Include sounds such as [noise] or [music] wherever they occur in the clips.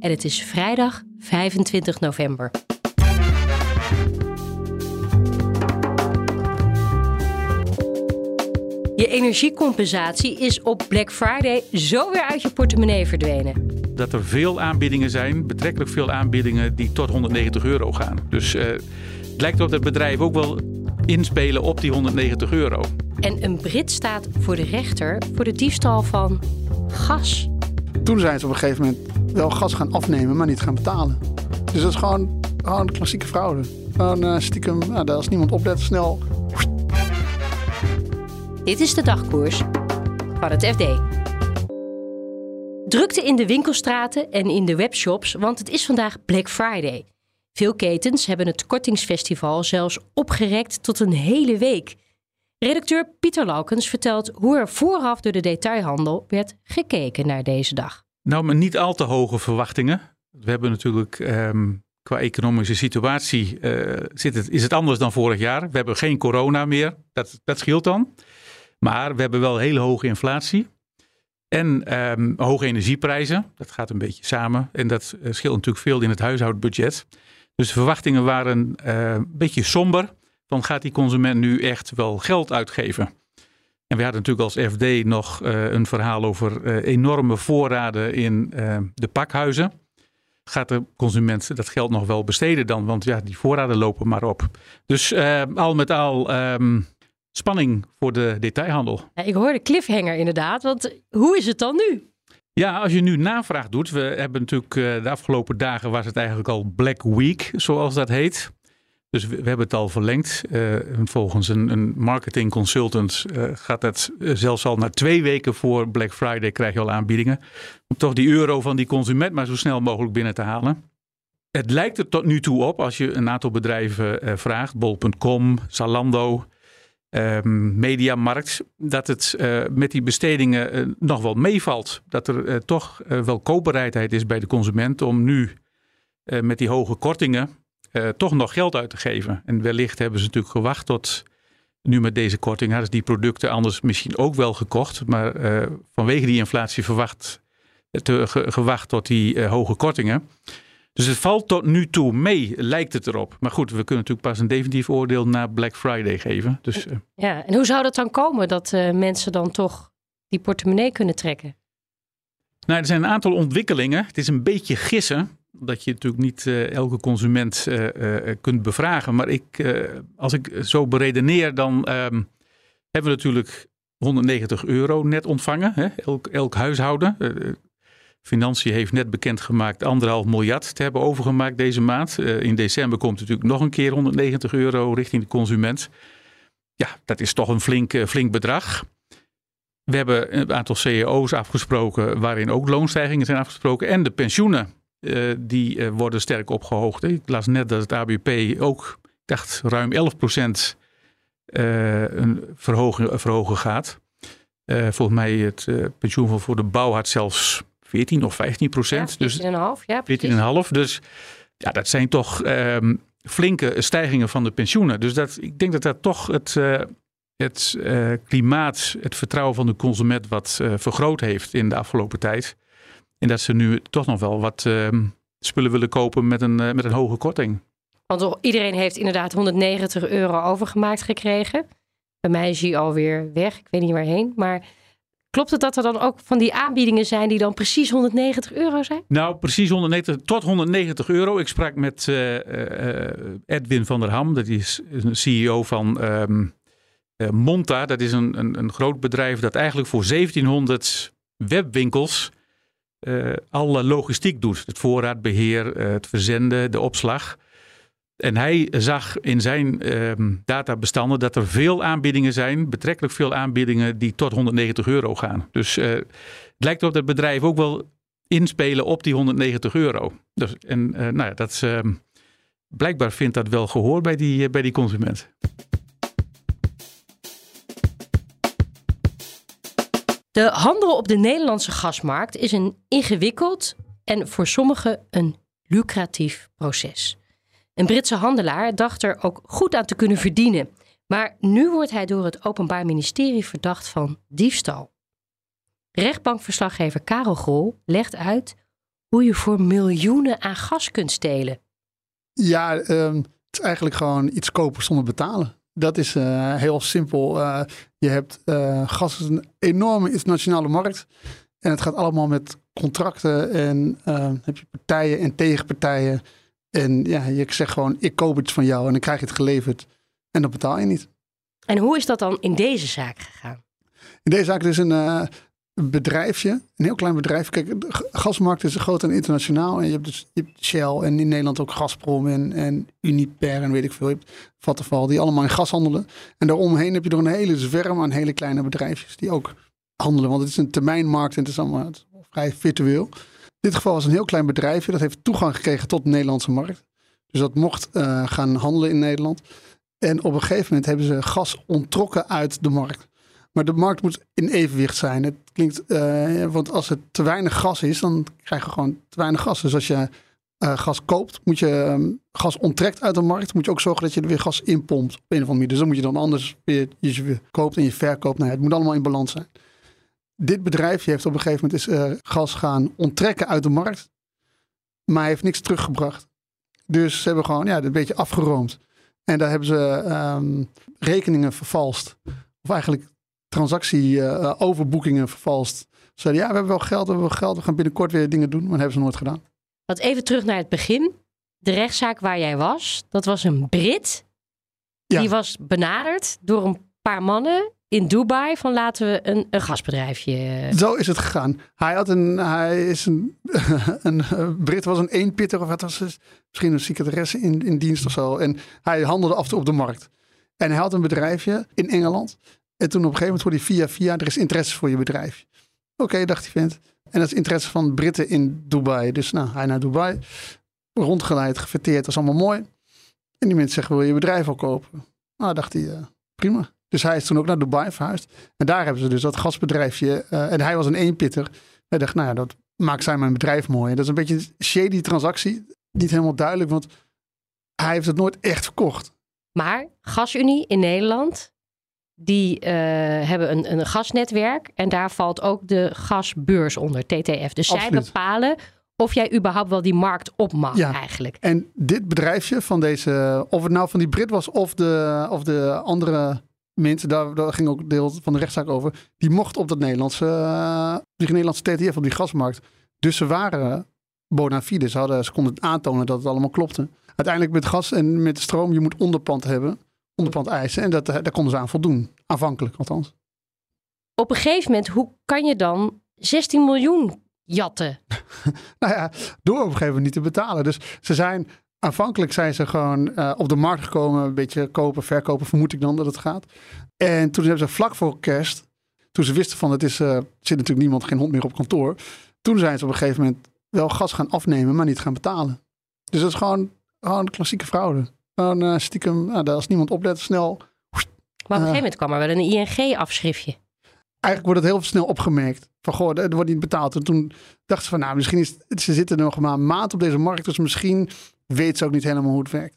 en het is vrijdag 25 november. Je energiecompensatie is op Black Friday zo weer uit je portemonnee verdwenen. Dat er veel aanbiedingen zijn, betrekkelijk veel aanbiedingen die tot 190 euro gaan. Dus uh, het lijkt erop dat bedrijven ook wel inspelen op die 190 euro. En een Brit staat voor de rechter voor de diefstal van gas. Toen zijn ze op een gegeven moment wel gas gaan afnemen, maar niet gaan betalen. Dus dat is gewoon, gewoon klassieke fraude. Gewoon uh, stiekem, nou, als niemand oplet, snel. Dit is de dagkoers van het FD. Drukte in de winkelstraten en in de webshops, want het is vandaag Black Friday. Veel ketens hebben het kortingsfestival zelfs opgerekt tot een hele week. Redacteur Pieter Laukens vertelt hoe er vooraf door de detailhandel werd gekeken naar deze dag. Nou, met niet al te hoge verwachtingen. We hebben natuurlijk ehm, qua economische situatie uh, zit het, is het anders dan vorig jaar. We hebben geen corona meer. Dat, dat scheelt dan. Maar we hebben wel hele hoge inflatie. En um, hoge energieprijzen. Dat gaat een beetje samen. En dat uh, scheelt natuurlijk veel in het huishoudbudget. Dus de verwachtingen waren uh, een beetje somber. Dan gaat die consument nu echt wel geld uitgeven. En we hadden natuurlijk als FD nog uh, een verhaal over uh, enorme voorraden in de pakhuizen. Gaat de consument dat geld nog wel besteden dan? Want ja, die voorraden lopen maar op. Dus al met al um, spanning voor de detailhandel. Ja, ik hoorde cliffhanger inderdaad. Want hoe is het dan nu? Ja, als je nu navraag doet. We hebben natuurlijk de afgelopen dagen was het eigenlijk al Black Week, zoals dat heet. Dus we, hebben het al verlengd. Uh, volgens een, een marketing consultant uh, gaat het zelfs al na twee weken voor Black Friday krijg je al aanbiedingen. Om toch die euro van die consument maar zo snel mogelijk binnen te halen. Het lijkt er tot nu toe op, als je een aantal bedrijven uh, vraagt, bol.com, Zalando, um, Mediamarkt, dat het uh, met die bestedingen uh, nog wel meevalt. Dat er uh, toch wel koopbereidheid is bij de consument om nu met die hoge kortingen toch nog geld uit te geven. En wellicht hebben ze natuurlijk gewacht tot nu met deze korting hadden ze die producten anders misschien ook wel gekocht. Maar vanwege die inflatie verwacht, te, ge, gewacht tot die hoge kortingen. Dus het valt tot nu toe mee, lijkt het erop. Maar goed, we kunnen natuurlijk pas een definitief oordeel na Black Friday geven. Dus. Ja, en hoe zou dat dan komen dat mensen dan toch die portemonnee kunnen trekken? Nou, er zijn een aantal ontwikkelingen. Het is een beetje gissen. Dat je natuurlijk niet uh, elke consument kunt bevragen. Maar ik, als ik zo beredeneer, dan ehm, hebben we natuurlijk 190 euro net ontvangen. Hè? Elk, elk huishouden. Financiën heeft net bekendgemaakt anderhalf miljard te hebben overgemaakt deze maand. In december komt natuurlijk nog een keer 190 euro richting de consument. Ja, dat is toch een flink, flink bedrag. We hebben een aantal CEO's afgesproken waarin ook loonstijgingen zijn afgesproken. En de pensioenen, uh, die worden sterk opgehoogd. Ik las net dat het ABP ook, ik dacht ruim 11 procent een verhogen, verhogen gaat. volgens mij het pensioen voor de bouw had zelfs 14 of 15 procent. Ja, 14,5, dus, ja, 14,5. Dus ja, dat zijn toch um, flinke stijgingen van de pensioenen. Dus dat, ik denk dat dat toch het, het uh, klimaat, het vertrouwen van de consument wat uh, vergroot heeft in de afgelopen tijd. En dat ze nu toch nog wel wat ehm, spullen willen kopen met een, met een hoge korting. Want iedereen heeft inderdaad 190 euro overgemaakt gekregen. Bij mij is hij alweer weg. Ik weet niet waarheen. Maar Klopt het dat er dan ook van die aanbiedingen zijn die dan precies 190 euro zijn? Nou, precies 190 tot 190 euro. Ik sprak met uh, uh, Edwin van der Ham, dat is een CEO van um, uh, Monta. Dat is een, een, een, groot bedrijf dat eigenlijk voor 1700 webwinkels alle logistiek doet. Het voorraadbeheer, het verzenden, de opslag. En hij zag in zijn um, databestanden dat er veel aanbiedingen zijn, betrekkelijk veel aanbiedingen die tot 190 euro gaan. Dus uh, het lijkt erop dat bedrijven ook wel inspelen op die 190 euro. Dus, en nou ja, dat is, ehm, blijkbaar vindt dat wel gehoor bij die, bij die consument. De handel op de Nederlandse gasmarkt is een ingewikkeld en voor sommigen een lucratief proces. Een Britse handelaar dacht er ook goed aan te kunnen verdienen. Maar nu wordt hij door het Openbaar Ministerie verdacht van diefstal. Rechtbankverslaggever Karel Grol legt uit hoe je voor miljoenen aan gas kunt stelen. Ja, ehm, het is eigenlijk gewoon iets kopen zonder betalen. Dat is uh, heel simpel. Uh, je hebt uh, gas is een enorme internationale markt. En het gaat allemaal met contracten en heb je partijen en tegenpartijen. En ja, je zegt gewoon, ik koop iets van jou en dan krijg je het geleverd. En dan betaal je niet. En hoe is dat dan in deze zaak gegaan? In deze zaak is een, een bedrijfje, een heel klein bedrijf. Kijk, de gasmarkt is groot en internationaal. En je hebt dus Shell en in Nederland ook Gazprom en, en Uniper en weet ik veel. Je hebt Vattenfall, die allemaal in gas handelen. En daaromheen heb je er een hele zwerm aan hele kleine bedrijfjes die ook handelen. Want het is een termijnmarkt en het is allemaal vrij virtueel. In dit geval was een heel klein bedrijfje. Dat heeft toegang gekregen tot de Nederlandse markt. Dus dat mocht uh, gaan handelen in Nederland. En op een gegeven moment hebben ze gas ontrokken uit de markt. Maar de markt moet in evenwicht zijn. Het klinkt, uh, want als het te weinig gas is, dan krijg je gewoon te weinig gas. Dus als je uh, gas koopt, moet je um, gas onttrekt uit de markt, moet je ook zorgen dat je er weer gas inpompt op een of andere manier. Dus dan moet je dan anders weer, je koopt en je verkoopt. Nou, het moet allemaal in balans zijn. Dit bedrijfje heeft op een gegeven moment is, uh, gas gaan onttrekken uit de markt, maar heeft niks teruggebracht. Dus ze hebben gewoon ja, een beetje afgeroomd. En daar hebben ze um, rekeningen vervalst. Of eigenlijk transactie-overboekingen vervalst. Zeiden ja, we hebben wel geld, we hebben wel geld, we gaan binnenkort weer dingen doen, maar dat hebben ze nooit gedaan. Wat even terug naar het begin. De rechtszaak waar jij was, dat was een Brit. Ja. Die was benaderd door een paar mannen in Dubai van laten we een, een gasbedrijfje. Zo is het gegaan. Hij had een, hij is een, [laughs] een, een Brit was een eenpitter of wat was het? Misschien een secretaresse in, in dienst of zo. En hij handelde af en toe op de markt. En hij had een bedrijfje in Engeland. En toen op een gegeven moment hoorde hij via via, er is interesse voor je bedrijf. Oké, dacht die vent. En dat is interesse van Britten in Dubai. Dus nou, hij naar Dubai, rondgeleid, gefeteerd, dat is allemaal mooi. En die mensen zeggen, wil je bedrijf al kopen? Nou, dacht hij, uh, prima. Dus hij is toen ook naar Dubai verhuisd. En daar hebben ze dus dat gasbedrijfje. Uh, en hij was een eenpitter. Hij dacht, nou ja, dat maakt zij mijn bedrijf mooi. En dat is een beetje een shady transactie. Niet helemaal duidelijk, want hij heeft het nooit echt verkocht. Maar GasUnie in Nederland die uh, hebben een, een gasnetwerk en daar valt ook de gasbeurs onder, TTF. Dus Absoluut. zij bepalen of jij überhaupt wel die markt op mag ja. eigenlijk. En dit bedrijfje van deze, of het nou van die Brit was of de, of de andere mensen, daar, daar ging ook deel van de rechtszaak over, die mocht op dat Nederlandse, uh, die Nederlandse TTF, op die gasmarkt. Dus ze waren bona fide, ze, hadden, ze konden aantonen dat het allemaal klopte. Uiteindelijk met gas en met stroom, je moet onderpand hebben onderpand eisen. En dat, eh, daar konden ze aan voldoen. Aanvankelijk althans. Op een gegeven moment, hoe kan je dan 16 miljoen jatten? [laughs] nou ja, door op een gegeven moment niet te betalen. Dus ze zijn, aanvankelijk zijn ze gewoon uh, op de markt gekomen. Een beetje kopen, verkopen, vermoed ik dan dat het gaat. En toen hebben ze vlak voor kerst, toen ze wisten van het is, uh, zit natuurlijk niemand, geen hond meer op kantoor. Toen zijn ze op een gegeven moment wel gas gaan afnemen, maar niet gaan betalen. Dus dat is gewoon, gewoon klassieke fraude. Gewoon uh, stiekem, nou, als niemand oplet, snel. Maar op een gegeven moment kwam er wel een ING-afschriftje. Eigenlijk wordt het heel snel opgemerkt. Van goh, er wordt niet betaald. En toen dachten ze van, nou, misschien is ze zitten nog maar een maand op deze markt. Dus misschien weet ze ook niet helemaal hoe het werkt.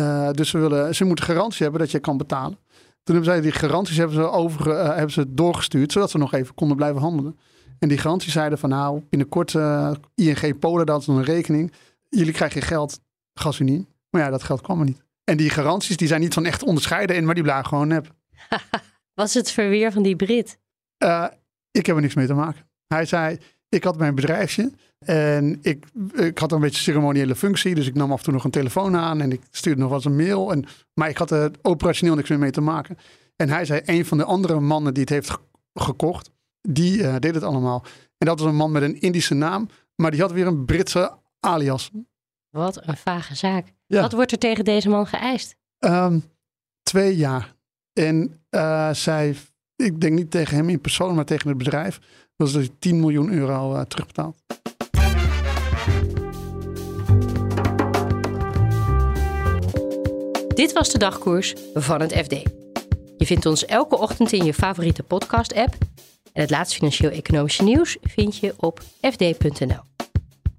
Uh, dus ze, willen, ze moeten garantie hebben dat je kan betalen. Toen hebben zij die garanties hebben ze, over, uh, hebben ze doorgestuurd, zodat ze nog even konden blijven handelen. En die garanties zeiden van nou, binnenkort uh, ING Polen, dat is een rekening. Jullie krijgen geld, gasunie. Maar ja, dat geld kwam er niet. En die garanties die zijn niet van echt onderscheiden in, maar die blagen gewoon nep. [laughs] Was het verweer van die Brit? Uh, ik heb er niks mee te maken. Hij zei, ik had mijn bedrijfje en ik, ik had een beetje ceremoniële functie. Dus ik nam af en toe nog een telefoon aan en ik stuurde nog eens een mail. En, maar ik had er operationeel niks meer mee te maken. En hij zei, een van de andere mannen die het heeft gekocht, die uh, deed het allemaal. En dat was een man met een Indische naam, maar die had weer een Britse alias. Wat een vage zaak. Wat wordt er tegen deze man geëist? Ehm, twee jaar. En eh, zij, ik denk niet tegen hem in persoon, maar tegen het bedrijf, was dat hij 10 miljoen euro eh, terugbetaald. Dit was de dagkoers van het FD. Je vindt ons elke ochtend in je favoriete podcast-app. En het laatste financieel-economische nieuws vind je op fd.nl.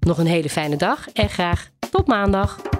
Nog een hele fijne dag en graag tot maandag.